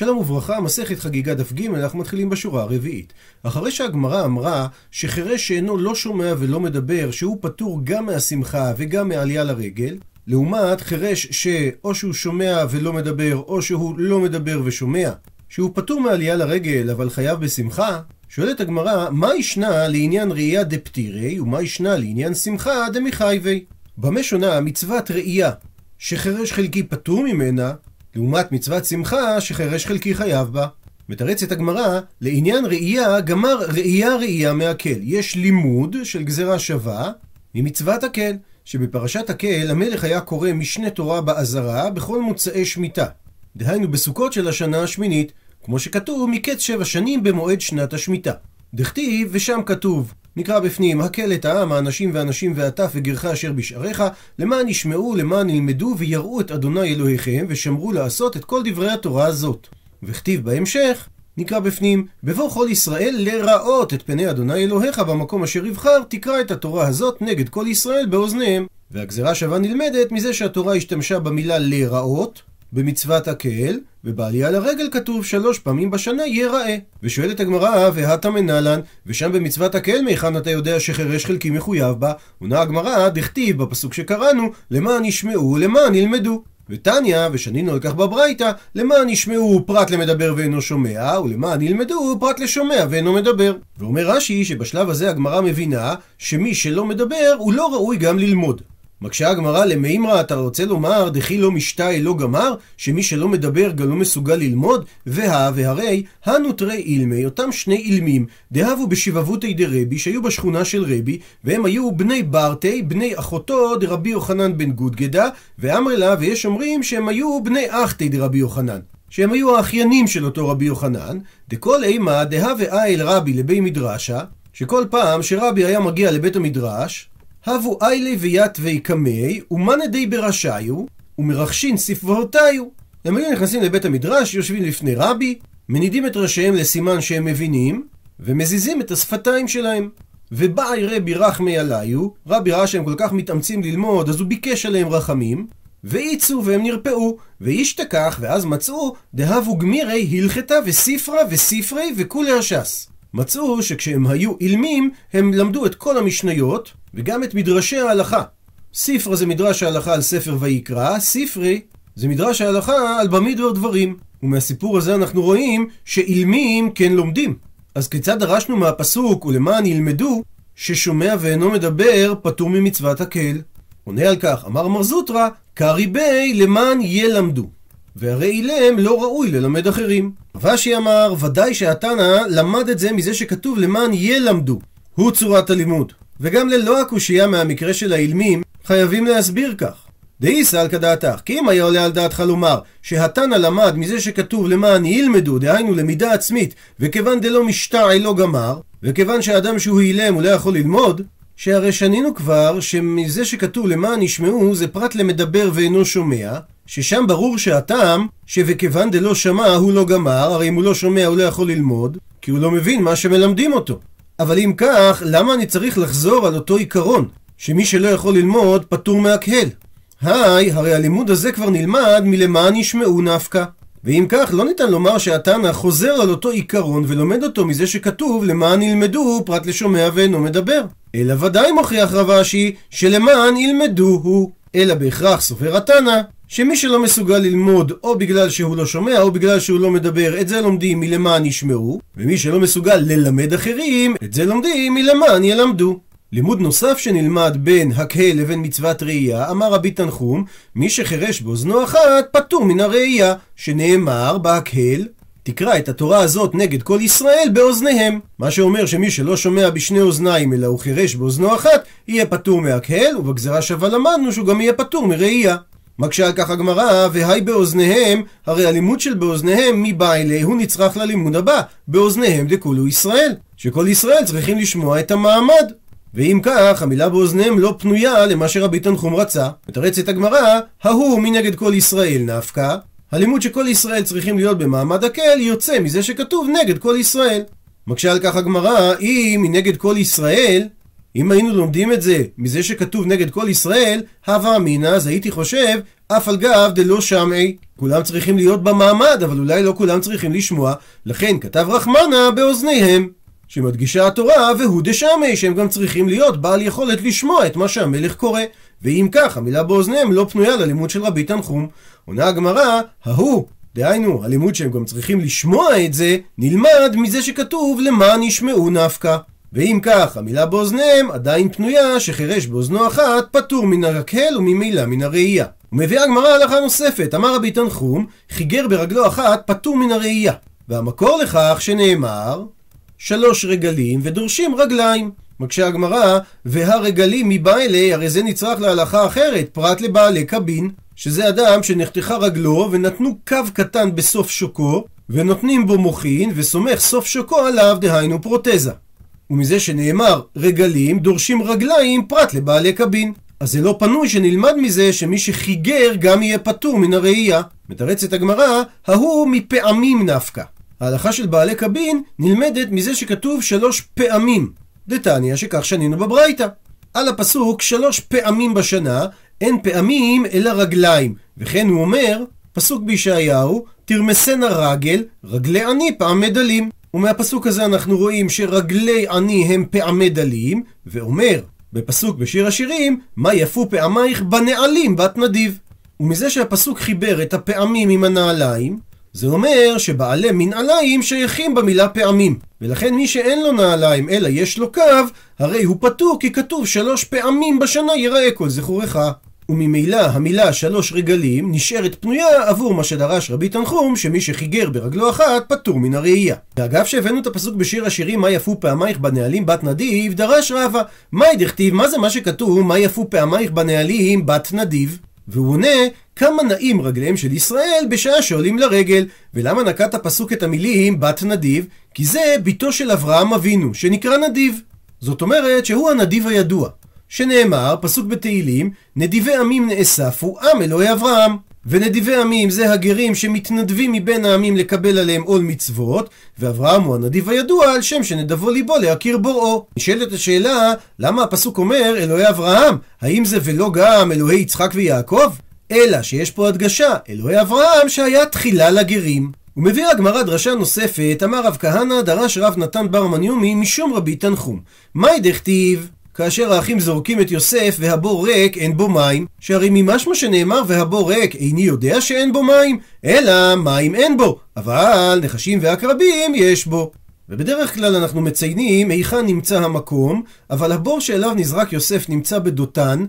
שלום וברכה, מסכת חגיגה דף ג', אנחנו מתחילים בשורה הרביעית. אחרי שהגמרא אמרה שחירש שאינו לא שומע ולא מדבר, שהוא פטור גם מהשמחה וגם מעלייה לרגל, לעומת חירש שאו שהוא שומע ולא מדבר, או שהוא לא מדבר ושומע, שהוא פטור מעלייה לרגל אבל חייב בשמחה, שואלת הגמרא, מה ישנה לעניין ראייה דפטירי, ומה ישנה לעניין שמחה דמחייבי? במה שונה מצוות ראייה, שחירש חלקי פטור ממנה, לעומת מצוות שמחה שחירש חלקי חייב בה. מתרצת הגמרא, לעניין ראייה, גמר ראייה ראייה מהקל. יש לימוד של גזרה שווה ממצוות הקל, שבפרשת הקל המלך היה קורא משנה תורה בעזרה בכל מוצאי שמיטה. דהיינו בסוכות של השנה השמינית, כמו שכתוב מקץ שבע שנים במועד שנת השמיטה. דכתיב, ושם כתוב, נקרא בפנים, הקל את העם, האנשים והנשים והטף וגרך אשר בשעריך, למען ישמעו, למען ילמדו ויראו את אדוני אלוהיכם, ושמרו לעשות את כל דברי התורה הזאת. וכתיב בהמשך, נקרא בפנים, בבוא כל ישראל לראות את פני אדוני אלוהיך במקום אשר יבחר, תקרא את התורה הזאת נגד כל ישראל באוזניהם. והגזרה שווה נלמדת מזה שהתורה השתמשה במילה לראות, במצוות הקהל, ובעלייה לרגל כתוב שלוש פעמים בשנה ייראה. ושואלת הגמרא, והתה מנלן, ושם במצוות הקהל מהיכן אתה יודע שחירש חלקי מחויב בה? עונה הגמרא, דכתיב בפסוק שקראנו, למען ישמעו, למען ילמדו. ותניא, ושנינו על כך בברייתא, למען ישמעו פרט למדבר ואינו שומע, ולמען ילמדו פרט לשומע ואינו מדבר. ואומר רש"י שבשלב הזה הגמרא מבינה שמי שלא מדבר הוא לא ראוי גם ללמוד. מקשה הגמרא למימרא, אתה רוצה לומר, דכי לא משתאי לא גמר, שמי שלא מדבר גם לא מסוגל ללמוד? והא והרי, הנותרי אילמי, אותם שני אילמים, דהבו בשבבותי דרבי, שהיו בשכונה של רבי, והם היו בני ברטי, בני אחותו דרבי יוחנן בן גודגדה, ואמר לה, ויש אומרים שהם היו בני אחתי דרבי יוחנן. שהם היו האחיינים של אותו רבי יוחנן, דכל אימה דהווה איל רבי לבי מדרשה, שכל פעם שרבי היה מגיע לבית המדרש, הבו איילי ויתווי קמי, ומנדי ברשאיו, ומרכשין ספבותיו. הם היו נכנסים לבית המדרש, יושבים לפני רבי, מנידים את ראשיהם לסימן שהם מבינים, ומזיזים את השפתיים שלהם. ובאי רבי רחמי עליו, רבי ראה שהם כל כך מתאמצים ללמוד, אז הוא ביקש עליהם רחמים, ואיצו והם נרפאו, ואישתכח, ואז מצאו, דהבו גמירי הלכתה וספרה וספרי וכולי הש"ס. מצאו שכשהם היו אילמים, הם למדו את כל המשניות, וגם את מדרשי ההלכה. ספרה זה מדרש ההלכה על ספר ויקרא, ספרי זה מדרש ההלכה על במדבר דברים. ומהסיפור הזה אנחנו רואים שאילמים כן לומדים. אז כיצד דרשנו מהפסוק ולמען ילמדו ששומע ואינו מדבר פטור ממצוות הקהל? עונה על כך, אמר מר זוטרא, קריבי למען ילמדו. והרי אילם לא ראוי ללמד אחרים. רבשי אמר, ודאי שהתנא למד את זה מזה שכתוב למען ילמדו. הוא צורת הלימוד. וגם ללא הקושייה מהמקרה של האילמים, חייבים להסביר כך. דאיסא על כדעתך, כי אם היה עולה על דעתך לומר שהתנא למד מזה שכתוב למען ילמדו, דהיינו למידה עצמית, וכיוון דלא משתעי לא גמר, וכיוון שהאדם שהוא אילם הוא לא יכול ללמוד, שהרי שנינו כבר שמזה שכתוב למען ישמעו זה פרט למדבר ואינו שומע, ששם ברור שהטעם ש"וכיוון דלא שמע הוא לא גמר", הרי אם הוא לא שומע הוא לא יכול ללמוד, כי הוא לא מבין מה שמלמדים אותו. אבל אם כך, למה אני צריך לחזור על אותו עיקרון, שמי שלא יכול ללמוד פטור מהקהל? היי, הרי הלימוד הזה כבר נלמד מלמען ישמעו נפקא. ואם כך, לא ניתן לומר שהתנא חוזר על אותו עיקרון ולומד אותו מזה שכתוב למען ילמדו פרט לשומע ואינו מדבר. אלא ודאי מוכיח רב אשי שלמען ילמדו הוא. אלא בהכרח סובר התנא שמי שלא מסוגל ללמוד או בגלל שהוא לא שומע או בגלל שהוא לא מדבר, את זה לומדים מלמען ישמעו, ומי שלא מסוגל ללמד אחרים, את זה לומדים מלמען ילמדו. לימוד נוסף שנלמד בין הקהל לבין מצוות ראייה, אמר רבי תנחום, מי שחירש באוזנו אחת, פטור מן הראייה, שנאמר בהקהל, תקרא את התורה הזאת נגד כל ישראל באוזניהם. מה שאומר שמי שלא שומע בשני אוזניים אלא הוא חירש באוזנו אחת, יהיה פטור מהקהל, ובגזרה שווה למדנו שהוא גם יהיה פטור מראייה. מקשה על כך הגמרא, והי באוזניהם, הרי הלימוד של באוזניהם מבעילי הוא נצרך ללימוד הבא, באוזניהם דכולו ישראל, שכל ישראל צריכים לשמוע את המעמד. ואם כך, המילה באוזניהם לא פנויה למה שרבי תנחום רצה. מתרצת הגמרא, ההוא מנגד כל ישראל נפקא, הלימוד שכל ישראל צריכים להיות במעמד הקהל יוצא מזה שכתוב נגד כל ישראל. מקשה על כך הגמרא, אם מנגד כל ישראל, אם היינו לומדים את זה מזה שכתוב נגד כל ישראל, הווה אמינא, אז הייתי חושב, אף על גב דלא שמעי. כולם צריכים להיות במעמד, אבל אולי לא כולם צריכים לשמוע, לכן כתב רחמנה באוזניהם. שמדגישה התורה, והוא דשמי, שהם גם צריכים להיות בעל יכולת לשמוע את מה שהמלך קורא. ואם כך, המילה באוזניהם לא פנויה ללימוד של רבי תנחום. עונה הגמרא, ההוא, דהיינו, הלימוד שהם גם צריכים לשמוע את זה, נלמד מזה שכתוב למען ישמעו נפקא. ואם כך, המילה באוזניהם עדיין פנויה, שחירש באוזנו אחת, פטור מן הרקהל וממילא מן הראייה. ומביאה הגמרא הלכה נוספת, אמר רבי תנחום, חיגר ברגלו אחת, פטור מן הראייה. והמקור לכך שנאמר, שלוש רגלים ודורשים רגליים. מקשה הגמרא, והרגלים מבעלי, הרי זה נצרך להלכה אחרת, פרט לבעלי קבין, שזה אדם שנחתכה רגלו ונתנו קו קטן בסוף שוקו, ונותנים בו מוחין, וסומך סוף שוקו עליו, דהיינו פרוטזה. ומזה שנאמר רגלים, דורשים רגליים פרט לבעלי קבין. אז זה לא פנוי שנלמד מזה שמי שחיגר גם יהיה פטור מן הראייה. מתרצת הגמרא, ההוא מפעמים נפקא. ההלכה של בעלי קבין נלמדת מזה שכתוב שלוש פעמים. דתניא שכך שנינו בברייתא. על הפסוק שלוש פעמים בשנה, אין פעמים אלא רגליים. וכן הוא אומר, פסוק בישעיהו, תרמסנה רגל, רגלי עני פעמי דלים. ומהפסוק הזה אנחנו רואים שרגלי עני הם פעמי דלים, ואומר בפסוק בשיר השירים, מה יפו פעמייך בנעלים בת נדיב. ומזה שהפסוק חיבר את הפעמים עם הנעליים, זה אומר שבעלי מנעליים שייכים במילה פעמים. ולכן מי שאין לו נעליים אלא יש לו קו, הרי הוא פטור כי כתוב שלוש פעמים בשנה ייראה כל זכורך. וממילא המילה שלוש רגלים נשארת פנויה עבור מה שדרש רבי תנחום, שמי שחיגר ברגלו אחת פטור מן הראייה. ואגב שהבאנו את הפסוק בשיר השירים מה יפו פעמייך בנהלים בת נדיב, דרש רבא. מהי דכתיב, מה זה מה שכתוב מה יפו פעמייך בנהלים בת נדיב? והוא עונה, כמה נעים רגליהם של ישראל בשעה שעולים לרגל. ולמה נקט הפסוק את המילים בת נדיב? כי זה בתו של אברהם אבינו, שנקרא נדיב. זאת אומרת שהוא הנדיב הידוע. שנאמר, פסוק בתהילים, נדיבי עמים נאספו, עם אלוהי אברהם. ונדיבי עמים זה הגרים שמתנדבים מבין העמים לקבל עליהם עול מצוות, ואברהם הוא הנדיב הידוע על שם שנדבו ליבו להכיר בוראו. נשאלת השאלה, למה הפסוק אומר אלוהי אברהם? האם זה ולא גם אלוהי יצחק ויעקב? אלא שיש פה הדגשה, אלוהי אברהם שהיה תחילה לגרים. ומביאה הגמרא דרשה נוספת, אמר רב כהנא דרש רב נתן בר מניומי משום רבי תנחום. מהי דכתיב? כאשר האחים זורקים את יוסף והבור ריק אין בו מים, שהרי ממשמע שנאמר והבור ריק איני יודע שאין בו מים, אלא מים אין בו, אבל נחשים ועקרבים יש בו. ובדרך כלל אנחנו מציינים היכן נמצא המקום, אבל הבור שאליו נזרק יוסף נמצא בדותן,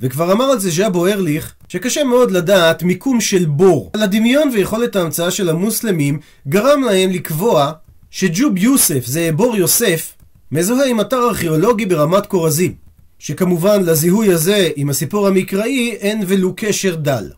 וכבר אמר על זה ז'אבו ארליך, שקשה מאוד לדעת מיקום של בור. על הדמיון ויכולת ההמצאה של המוסלמים גרם להם לקבוע שג'וב יוסף זה בור יוסף, מזוהה עם אתר ארכיאולוגי ברמת כורזים, שכמובן לזיהוי הזה עם הסיפור המקראי אין ולו קשר דל.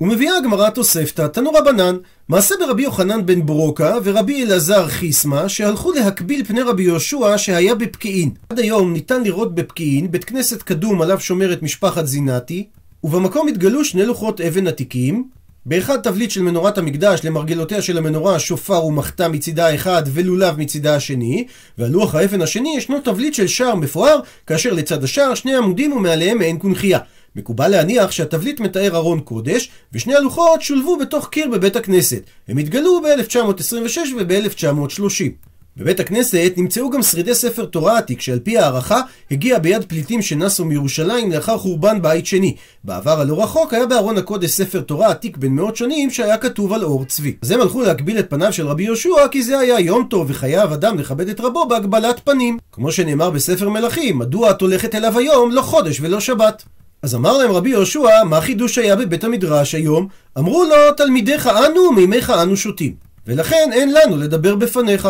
ומביאה הגמרא תוספתא, תנו רבנן, מעשה ברבי יוחנן בן ברוקה ורבי אלעזר חיסמה, שהלכו להקביל פני רבי יהושע שהיה בפקיעין. עד היום ניתן לראות בפקיעין בית כנסת קדום עליו שומרת משפחת זינתי, ובמקום התגלו שני לוחות אבן עתיקים, באחד תבליט של מנורת המקדש למרגלותיה של המנורה שופר ומחתה מצידה האחד ולולב מצידה השני, ועל לוח האבן השני ישנו תבליט של שער מפואר, כאשר לצד השער שני עמודים ומעליהם מעין קונכייה. מקובל להניח שהתבליט מתאר ארון קודש, ושני הלוחות שולבו בתוך קיר בבית הכנסת. הם התגלו ב-1926 וב-1930. בבית הכנסת נמצאו גם שרידי ספר תורה עתיק שעל פי הערכה הגיע ביד פליטים שנסו מירושלים לאחר חורבן בית שני. בעבר הלא רחוק היה בארון הקודש ספר תורה עתיק בן מאות שנים שהיה כתוב על אור צבי. אז הם הלכו להגביל את פניו של רבי יהושע כי זה היה יום טוב וחייב אדם לכבד את רבו בהגבלת פנים. כמו שנאמר בספר מלכים, מדוע את הולכת אליו היום לא חודש ולא שבת? אז אמר להם רבי יהושע, מה חידוש היה בבית המדרש היום? אמרו לו, תלמידיך אנו, מימיך אנו שותים. ולכן אין לנו לדבר בפניך.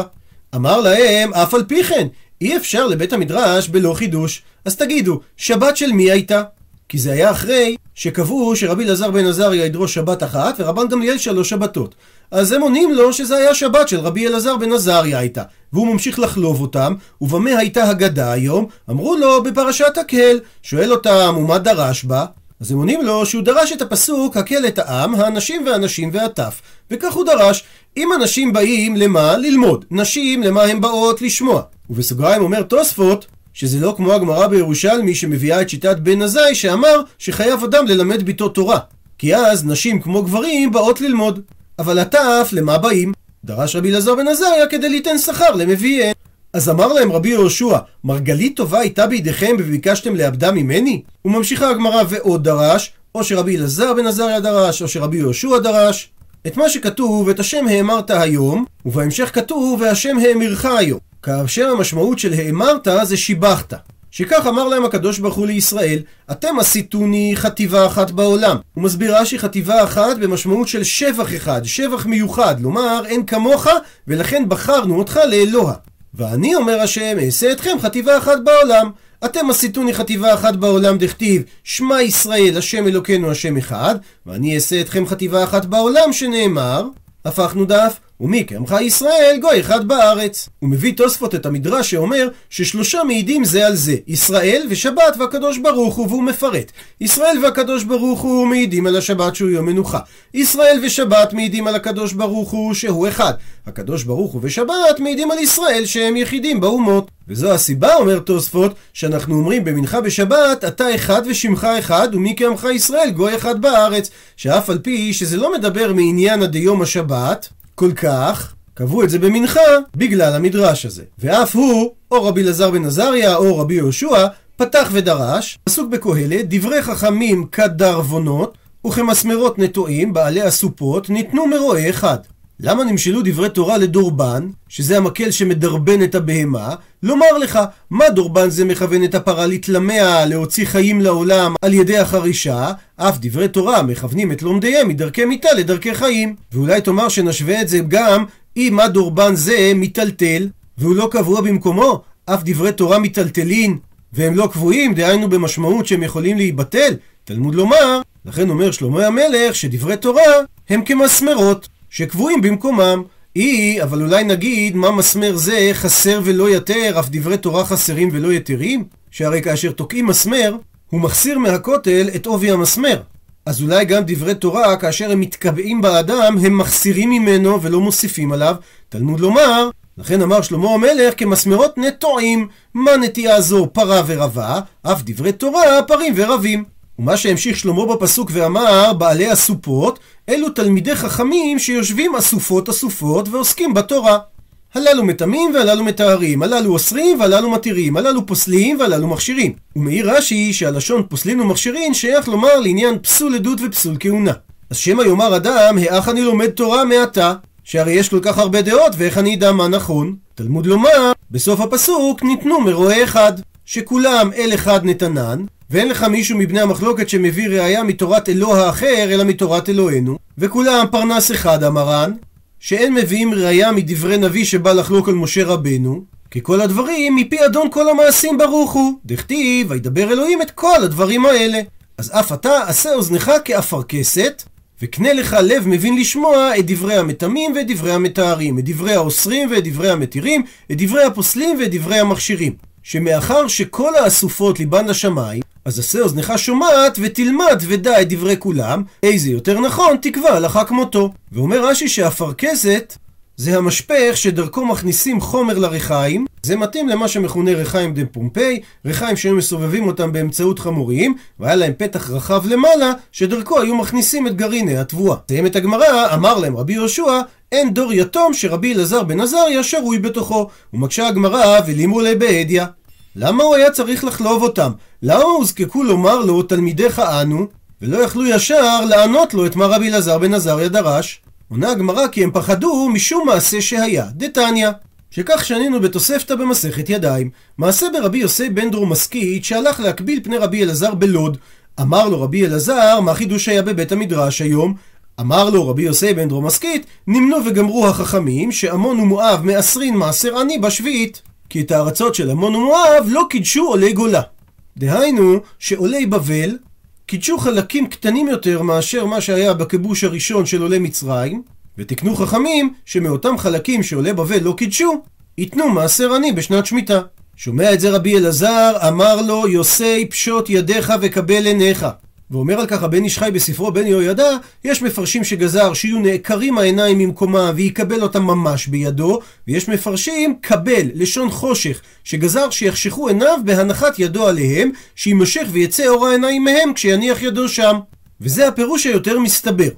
אמר להם, אף על פי כן, אי אפשר לבית המדרש בלא חידוש. אז תגידו, שבת של מי הייתה? כי זה היה אחרי שקבעו שרבי אלעזר בן עזריה ידרוש שבת אחת ורבן גמליאל שלוש שבתות. אז הם עונים לו שזה היה שבת של רבי אלעזר בן עזריה הייתה. והוא ממשיך לחלוב אותם, ובמה הייתה הגדה היום? אמרו לו בפרשת הקהל. שואל אותם, ומה דרש בה? אז הם עונים לו שהוא דרש את הפסוק הקל את העם, האנשים והנשים והטף. וכך הוא דרש, אם אנשים באים למה? ללמוד. נשים למה הן באות? לשמוע. ובסוגריים אומר תוספות, שזה לא כמו הגמרא בירושלמי שמביאה את שיטת בן עזאי שאמר שחייב אדם ללמד ביתו תורה. כי אז נשים כמו גברים באות ללמוד. אבל הטף, למה באים? דרש רבי אלעזר בן עזריה כדי ליתן שכר למביאיהן. אז אמר להם רבי יהושע, מרגלית טובה הייתה בידיכם וביקשתם לאבדה ממני? וממשיכה הגמרא ועוד דרש, או שרבי אלעזר בן עזריה דרש, או שרבי יהושע דרש. את מה שכתוב, את השם האמרת היום, ובהמשך כתוב, והשם האמירך היום. כאשר המשמעות של האמרת זה שיבחת. שכך אמר להם הקדוש ברוך הוא לישראל, אתם עשיתוני חטיבה אחת בעולם. הוא מסביר רש"י חטיבה אחת במשמעות של שבח אחד, שבח מיוחד, לומר אין כמוך, ולכן בחרנו אותך לאלוה. ואני אומר השם, אעשה אתכם חטיבה אחת בעולם. אתם עשיתוני חטיבה אחת בעולם דכתיב, שמע ישראל, השם אלוקינו השם אחד, ואני אעשה אתכם חטיבה אחת בעולם שנאמר, הפכנו דף, ומי כעמך ישראל גוי אחד בארץ. הוא מביא תוספות את המדרש שאומר ששלושה מעידים זה על זה, ישראל ושבת והקדוש ברוך הוא, והוא מפרט. ישראל והקדוש ברוך הוא מעידים על השבת שהוא יום מנוחה. ישראל ושבת מעידים על הקדוש ברוך הוא שהוא אחד. הקדוש ברוך הוא ושבת מעידים על ישראל שהם יחידים באומות. וזו הסיבה, אומר תוספות, שאנחנו אומרים במנחה בשבת, אתה אחד ושמך אחד, ומי כעמך ישראל גוי אחד בארץ. שאף על פי שזה לא מדבר מעניין עד יום השבת, כל כך, קבעו את זה במנחה בגלל המדרש הזה. ואף הוא, או רבי אלעזר בן עזריה או רבי יהושע, פתח ודרש, פסוק בקהלת, דברי חכמים כדרבונות וכמסמרות נטועים, בעלי הסופות, ניתנו מרועה אחד. למה נמשלו דברי תורה לדורבן, שזה המקל שמדרבן את הבהמה? לומר לך, מה דורבן זה מכוון את הפרה להתלמע, להוציא חיים לעולם על ידי החרישה? אף דברי תורה מכוונים את לומדיהם מדרכי מיתה לדרכי חיים. ואולי תאמר שנשווה את זה גם אם מה דורבן זה מיטלטל, והוא לא קבוע במקומו, אף דברי תורה מיטלטלין, והם לא קבועים, דהיינו במשמעות שהם יכולים להיבטל. תלמוד לומר, לכן אומר שלמה המלך שדברי תורה הם כמסמרות. שקבועים במקומם. אי, אבל אולי נגיד מה מסמר זה חסר ולא יתר, אף דברי תורה חסרים ולא יתרים? שהרי כאשר תוקעים מסמר, הוא מחסיר מהכותל את עובי המסמר. אז אולי גם דברי תורה, כאשר הם מתקבעים באדם, הם מחסירים ממנו ולא מוסיפים עליו. תלמוד לומר, לכן אמר שלמה המלך כמסמרות נטועים. מה נטיעה זו פרה ורבה? אף דברי תורה פרים ורבים. ומה שהמשיך שלמה בפסוק ואמר, בעלי הסופות, אלו תלמידי חכמים שיושבים אסופות אסופות ועוסקים בתורה. הללו מטמאים והללו מטהרים, הללו אוסרים והללו מתירים, הללו פוסלים והללו מכשירים. ומעיר רש"י שהלשון פוסלין ומכשירין שייך לומר לעניין פסול עדות ופסול כהונה. אז שמא יאמר אדם, האח אני לומד תורה מעתה? שהרי יש כל כך הרבה דעות, ואיך אני אדע מה נכון? תלמוד לומר, בסוף הפסוק ניתנו מרועה אחד, שכולם אל אחד נתנן, ואין לך מישהו מבני המחלוקת שמביא ראייה מתורת אלוה האחר, אלא מתורת אלוהינו, וכולם פרנס אחד אמרן, שאין מביאים ראייה מדברי נביא שבא לחלוק על משה רבנו, כי כל הדברים מפי אדון כל המעשים ברוך הוא, דכתיב, וידבר אלוהים את כל הדברים האלה. אז אף אתה עשה אוזנך כאפרכסת, וקנה לך לב מבין לשמוע את דברי המטמאים ואת דברי המטהרים, את דברי האוסרים ואת דברי המתירים, את דברי הפוסלים ואת דברי המכשירים. שמאחר שכל האסופות ליבן לשמיים, אז עשה אוזנך שומעת ותלמד ודע את דברי כולם, איזה יותר נכון תקבע הלכה כמותו. ואומר רש"י שהאפרכסת זה המשפך שדרכו מכניסים חומר לרחיים, זה מתאים למה שמכונה רחיים דה פומפי, רחיים שהיו מסובבים אותם באמצעות חמורים, והיה להם פתח רחב למעלה, שדרכו היו מכניסים את גרעיני התבואה. סיים את הגמרא, אמר להם רבי יהושע, אין דור יתום שרבי אלעזר בן עזריה שרוי בתוכו. ומקשה הגמרא, ולימו ליה בהדיא. למה הוא היה צריך לחלוב אותם? למה הוזקקו לומר לו תלמידיך אנו, ולא יכלו ישר לענות לו את מה רבי אלעזר בן עזריה דרש? עונה הגמרא כי הם פחדו משום מעשה שהיה, דתניא. שכך שנינו בתוספתא במסכת ידיים. מעשה ברבי יוסי בן דרומסקית שהלך להקביל פני רבי אלעזר בלוד. אמר לו רבי אלעזר, מה חידוש היה בבית המדרש היום? אמר לו רבי יוסי בן דרומסקית, נמנו וגמרו החכמים שעמון ומואב מעשרין מעשר עני בשביעית. כי את הארצות של עמון ומואב לא קידשו עולי גולה. דהיינו שעולי בבל קידשו חלקים קטנים יותר מאשר מה שהיה בכיבוש הראשון של עולי מצרים, ותקנו חכמים שמאותם חלקים שעולי בבל לא קידשו, ייתנו מעשר עני בשנת שמיטה. שומע את זה רבי אלעזר, אמר לו יוסי פשוט ידיך וקבל עיניך. ואומר על כך הבן איש חי בספרו בן יהוידע, יש מפרשים שגזר שיהיו נעקרים העיניים ממקומם ויקבל אותם ממש בידו, ויש מפרשים קבל, לשון חושך, שגזר שיחשכו עיניו בהנחת ידו עליהם, שימשך ויצא אור העיניים מהם כשיניח ידו שם. וזה הפירוש היותר מסתבר.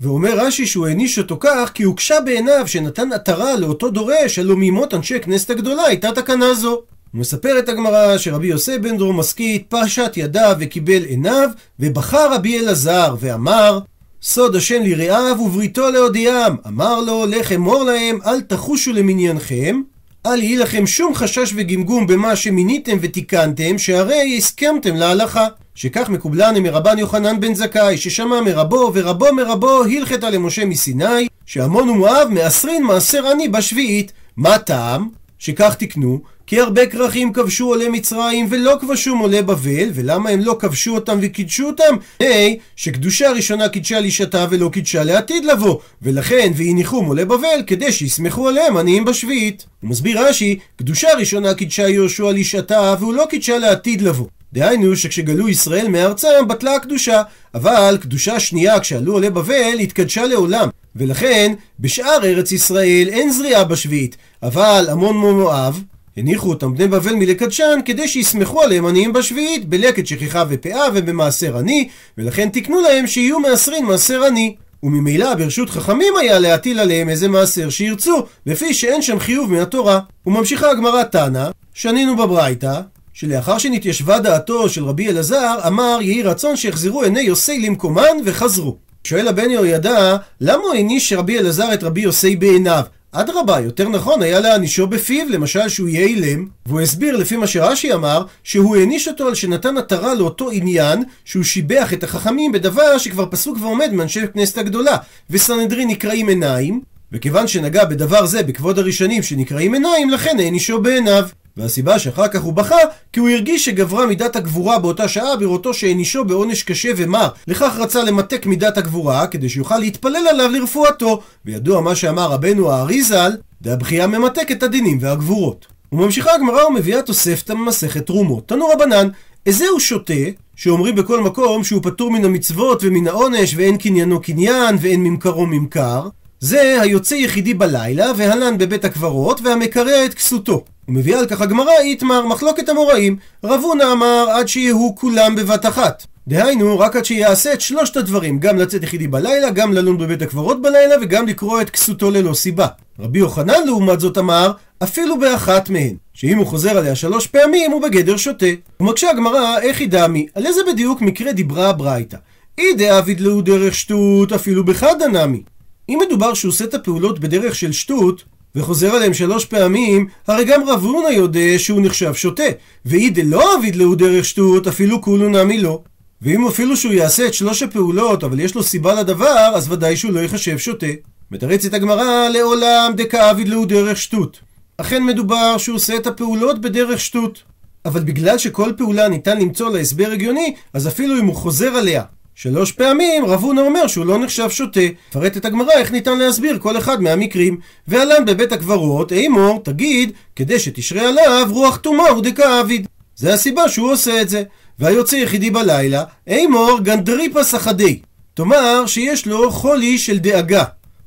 ואומר רש"י שהוא העניש אותו כך כי הוקשה בעיניו שנתן עטרה לאותו דורש הלא מימות אנשי כנסת הגדולה הייתה תקנה זו. מספרת הגמרא שרבי יוסי בן דרומסקית פשט ידיו וקיבל עיניו ובחר רבי אלעזר ואמר סוד השם ליראיו ובריתו להודיעם אמר לו לך אמור להם אל תחושו למניינכם אל יהי לכם שום חשש וגמגום במה שמיניתם ותיקנתם, שהרי הסכמתם להלכה. שכך מקובלני מרבן יוחנן בן זכאי, ששמע מרבו, ורבו מרבו הלכתה למשה מסיני, שעמון ומואב מעשרין מעשר עני בשביעית. מה טעם? שכך תקנו, כי הרבה כרכים כבשו עולי מצרים ולא כבשום עולי בבל, ולמה הם לא כבשו אותם וקידשו אותם? היי, שקדושה ראשונה קידשה לישתה ולא קידשה לעתיד לבוא, ולכן והניחום עולי בבל כדי שיסמכו עליהם עניים בשביעית. הוא מסביר רש"י, קדושה ראשונה קידשה יהושע לישתה והוא לא קידשה לעתיד לבוא. דהיינו שכשגלו ישראל מארצם בטלה הקדושה, אבל קדושה שנייה כשעלו עולי בבל התקדשה לעולם, ולכן בשאר ארץ ישראל אין זריעה בשביעית, אבל עמון מואב הניחו אותם בני בבל מלקדשן כדי שיסמכו עליהם עניים בשביעית בלקט שכחה ופאה ובמעשר עני ולכן תיקנו להם שיהיו מעשרין מעשר עני. וממילא ברשות חכמים היה להטיל עליהם איזה מעשר שירצו לפי שאין שם חיוב מהתורה וממשיכה הגמרא תנא שנינו בברייתא שלאחר שנתיישבה דעתו של רבי אלעזר אמר יהי רצון שיחזרו עיני יוסי למקומן וחזרו. שואל הבן יהוידע למה הוא העניש רבי אלעזר את רבי יוסי בעיניו אדרבה, יותר נכון היה להענישו בפיו, למשל שהוא יהיה אילם, והוא הסביר לפי מה שרש"י אמר, שהוא העניש אותו על שנתן עטרה לאותו עניין, שהוא שיבח את החכמים בדבר שכבר פסוק ועומד מאנשי הכנסת הגדולה, וסנהדרין נקראים עיניים, וכיוון שנגע בדבר זה בכבוד הראשונים שנקראים עיניים, לכן הענישו בעיניו. והסיבה שאחר כך הוא בכה, כי הוא הרגיש שגברה מידת הגבורה באותה שעה בראותו שהענישו בעונש קשה ומר. לכך רצה למתק מידת הגבורה, כדי שיוכל להתפלל עליו לרפואתו. וידוע מה שאמר רבנו האריזל, דהבכייה ממתק את הדינים והגבורות. וממשיכה הגמרא ומביאה תוספתא ממסכת תרומות. תנו רבנן, איזה הוא שותה, שאומרים בכל מקום שהוא פטור מן המצוות ומן העונש ואין קניינו קניין ואין ממכרו ממכר, זה היוצא יחידי בלילה, והלן בבית הקברות, והמקרע את כסותו. ומביאה על כך הגמרא איתמר מחלוקת המוראים. רב הונא אמר עד שיהיו כולם בבת אחת. דהיינו, רק עד שיעשה את שלושת הדברים, גם לצאת יחידי בלילה, גם ללון בבית הקברות בלילה, וגם לקרוא את כסותו ללא סיבה. רבי יוחנן לעומת זאת אמר, אפילו באחת מהן, שאם הוא חוזר עליה שלוש פעמים, הוא בגדר שותה. ומקשה הגמרא, איך היא דמי? על איזה בדיוק מקרה דיברה הברייתא? אי דאביד לאו דרך שטות, אפילו בחד הנמי. אם מדובר שהוא עושה את הפעולות בדרך של שטות, וחוזר עליהם שלוש פעמים, הרי גם רב הונא יודע שהוא נחשב שוטה. ואי דלא אביד להו דרך שטות, אפילו כולו נמי לא. ואם אפילו שהוא יעשה את שלוש הפעולות, אבל יש לו סיבה לדבר, אז ודאי שהוא לא ייחשב שוטה. מתרצת הגמרא לעולם דכאביד להו דרך שטות. אכן מדובר שהוא עושה את הפעולות בדרך שטות. אבל בגלל שכל פעולה ניתן למצוא לה הסבר הגיוני, אז אפילו אם הוא חוזר עליה שלוש פעמים רב הונא אומר שהוא לא נחשב שוטה. פרט את הגמרא איך ניתן להסביר כל אחד מהמקרים. ועלן בבית הקברות, אימור, תגיד, כדי שתשרה עליו רוח טומאה ודכאביד. זה הסיבה שהוא עושה את זה. והיוצא יחידי בלילה, אימור גנדריפה סחדי. תאמר שיש לו חולי של דאגה,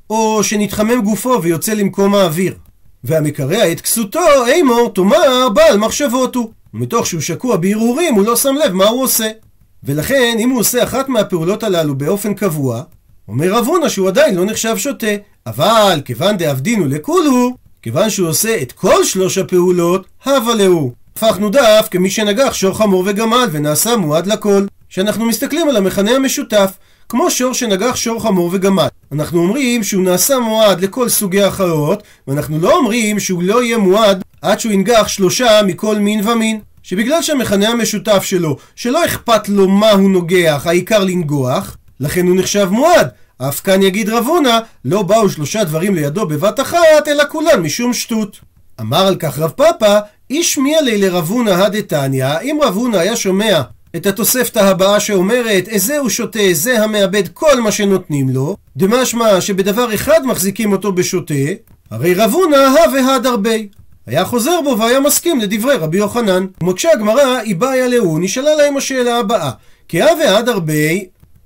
או שנתחמם גופו ויוצא למקום האוויר. והמקרע את כסותו, אימור, תאמר בעל מחשבות הוא. ומתוך שהוא שקוע בהרהורים הוא לא שם לב מה הוא עושה. ולכן, אם הוא עושה אחת מהפעולות הללו באופן קבוע, אומר הונא שהוא עדיין לא נחשב שוטה. אבל כיוון דאבדינו לכולו, כיוון שהוא עושה את כל שלוש הפעולות, הווה להו. הפכנו דף כמי שנגח שור חמור וגמל ונעשה מועד לכל. שאנחנו מסתכלים על המכנה המשותף, כמו שור שנגח שור חמור וגמל. אנחנו אומרים שהוא נעשה מועד לכל סוגי החיות, ואנחנו לא אומרים שהוא לא יהיה מועד עד שהוא ינגח שלושה מכל מין ומין. שבגלל שהמכנה המשותף שלו, שלא אכפת לו מה הוא נוגח, העיקר לנגוח, לכן הוא נחשב מועד. אף כאן יגיד רב הונא, לא באו שלושה דברים לידו בבת אחת, אלא כולן משום שטות. אמר על כך רב פאפא, איש מי עלי לרב הונא הדתניא, אם רב הונא היה שומע את התוספתא הבאה שאומרת, איזה הוא שותה, זה המאבד כל מה שנותנים לו, דמשמע שבדבר אחד מחזיקים אותו בשוטה, הרי רב הונא הווה הד הרבה. היה חוזר בו והיה מסכים לדברי רבי יוחנן. ומקשה הגמרא, היא באה להו, נשאלה להם השאלה הבאה. כי הווה עד הרבה,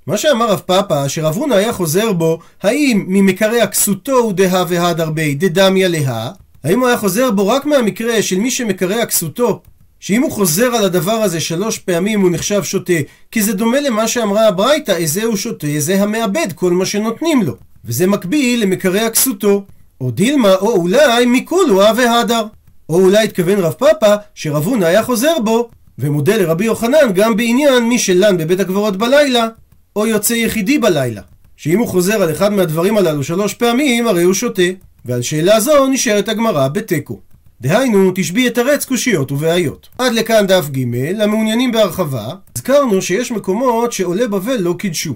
מה שאמר רב פאפא, שרב הונא היה חוזר בו, האם ממקרע כסותו הוא דהא והד הרבה דדמיה להא? האם הוא היה חוזר בו רק מהמקרה של מי שמקרע כסותו שאם הוא חוזר על הדבר הזה שלוש פעמים הוא נחשב שוטה, כי זה דומה למה שאמרה הברייתא, איזה הוא שוטה, זה המאבד כל מה שנותנים לו. וזה מקביל למקרע כסותו. או דילמה, או אולי מכולוה והדר. או אולי התכוון רב פאפא שרב הונא היה חוזר בו, ומודה לרבי יוחנן גם בעניין מי שלן בבית הקברות בלילה, או יוצא יחידי בלילה. שאם הוא חוזר על אחד מהדברים הללו שלוש פעמים, הרי הוא שותה. ועל שאלה זו נשארת הגמרא בתיקו. דהיינו, תשבי את הרץ קושיות ובעיות. עד לכאן דף ג', למעוניינים בהרחבה, הזכרנו שיש מקומות שעולי בבל לא קידשו.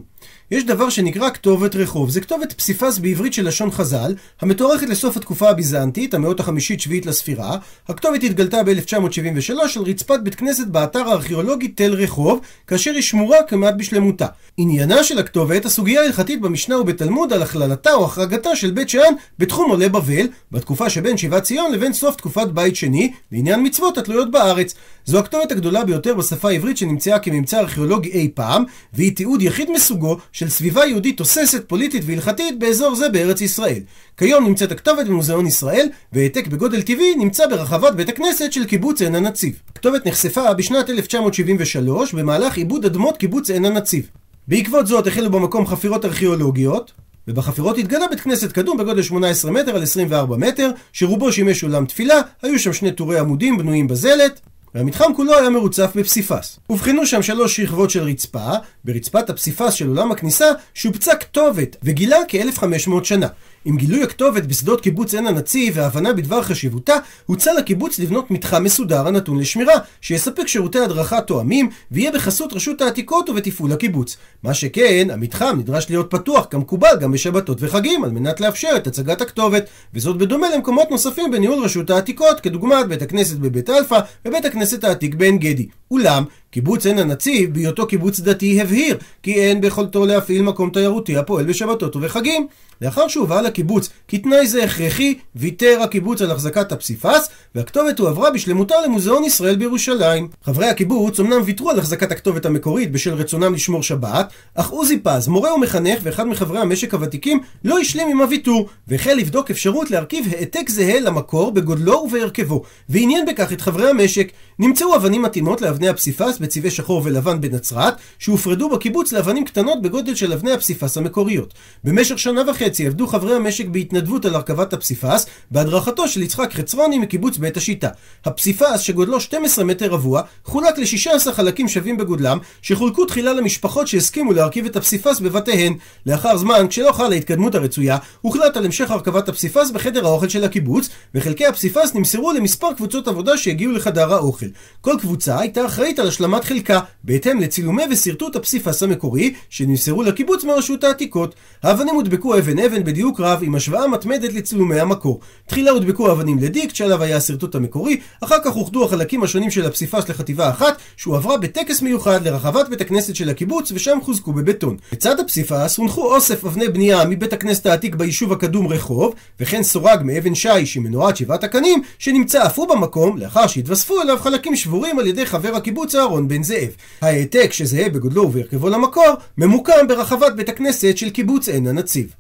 יש דבר שנקרא כתובת רחוב. זה כתובת פסיפס בעברית של לשון חז"ל, המתוארכת לסוף התקופה הביזנטית, המאות החמישית-שביעית לספירה. הכתובת התגלתה ב-1973 על רצפת בית כנסת באתר הארכיאולוגי תל רחוב, כאשר היא שמורה כמעט בשלמותה. עניינה של הכתובת, הסוגיה ההלכתית במשנה ובתלמוד על הכללתה או החרגתה של בית שאן בתחום עולי בבל, בתקופה שבין שיבת ציון לבין סוף תקופת בית שני, לעניין מצוות התלויות בארץ. זו הכתובת הגדולה ביותר בשפה העברית שנמצאה כממצא ארכיאולוגי אי פעם, והיא תיעוד יחיד מסוגו של סביבה יהודית תוססת, פוליטית והלכתית באזור זה בארץ ישראל. כיום נמצאת הכתובת במוזיאון ישראל, והעתק בגודל טבעי נמצא ברחבת בית הכנסת של קיבוץ עין הנציב. הכתובת נחשפה בשנת 1973 במהלך עיבוד אדמות קיבוץ עין הנציב. בעקבות זאת החלו במקום חפירות ארכיאולוגיות, ובחפירות התגלה בית כנסת קדום בגודל 18 מטר על 24 מטר, שרובו שימש אולם תפילה, היו שם שני טורי עמודים בנויים בזלת, והמתחם כולו היה מרוצף בפסיפס. הובחנו שם שלוש שכבות של רצפה, ברצפת הפסיפס של עולם הכניסה שופצה כתובת וגילה כ-1500 שנה. עם גילוי הכתובת בשדות קיבוץ עין הנציב וההבנה בדבר חשיבותה, הוצע לקיבוץ לבנות מתחם מסודר הנתון לשמירה, שיספק שירותי הדרכה תואמים, ויהיה בחסות רשות העתיקות ובתפעול הקיבוץ. מה שכן, המתחם נדרש להיות פתוח כמקובל גם בשבתות וחגים, על מנת לאפשר את הצגת הכתובת, וזאת בדומה למקומות נוספים בניהול רשות העתיקות, כדוגמת בית הכנסת בבית אלפא ובית הכנסת העתיק בעין גדי. אולם, קיבוץ עין הנציב, בהיותו קיבוץ דתי, הבהיר כי אין ביכולתו להפעיל מקום תיירותי הפועל בשבתות ובחגים. לאחר שהובא לקיבוץ כי תנאי זה הכרחי, ויתר הקיבוץ על החזקת הפסיפס, והכתובת הועברה בשלמותה למוזיאון ישראל בירושלים. חברי הקיבוץ אמנם ויתרו על החזקת הכתובת המקורית בשל רצונם לשמור שבת, אך עוזי פז, מורה ומחנך ואחד מחברי המשק הוותיקים, לא השלים עם הוויתור, והחל לבדוק אפשרות להרכיב העתק זהה למקור בגודלו ובהרכבו, ועניין בכך את חברי המשק. נמצאו אבנים מתאימות לאבני הפסיפס בצבעי שחור ולבן בנצרת, שהופרדו בקיבוץ לאבנים קטנות בגודל של אבני הפסיפס המקוריות. במשך שנה וחצי עבדו חברי המשק בהתנדבות על הרכבת הפסיפס, בהדרכתו של יצחק חצרוני מקיבוץ בית השיטה. הפסיפס, שגודלו 12 מטר רבוע, חולק ל-16 חלקים שווים בגודלם, שחולקו תחילה למשפחות שהסכימו להרכיב את הפסיפס בבתיהן. לאחר זמן, כשלא חלה ההתקדמות הרצויה, הוחלט על המשך הרכבת הפסיפס בחדר האוכל של הקיבוץ, וחלקי הפסיפס נמסרו למספר קבוצות עבודה שהגיעו לחדר האוכל. כל קבוצה הייתה אחראית על השלמת חלקה, בהתאם לצילומי ושרטוט הפסיפס המקורי, שנמסרו לקיבוץ מרשות העתיקות. האבנים הודבקו אבן אבן בדיוק רב עם השוואה מתמדת לצילומי המקור. תחילה הודבקו אבנים לדיקט שעליו היה השרטוט המקורי, אחר כך אוחדו החלקים השונים של הפסיפס לחטיבה אחת, שהועברה בטקס מיוחד לרחבת בית הכנסת של הקיבוץ, ושם חוזקו בבטון. לצד הפסיפס הונחו אוסף אבני בנייה מבית הכנסת העתיק ביישוב הקדום רחוב, וכן סורג מאבן שיש עם מנורת שבעת הקנים, שנמצא אף הוא במקום, לאחר שהתווספו אליו חלקים שבורים על ידי חבר הקיבוץ אהרון בן זאב. העתק שזהה בגודלו ובהרכבו למקור, ממוקם ברחבת בית הכנסת של קיבוץ עין הנציב.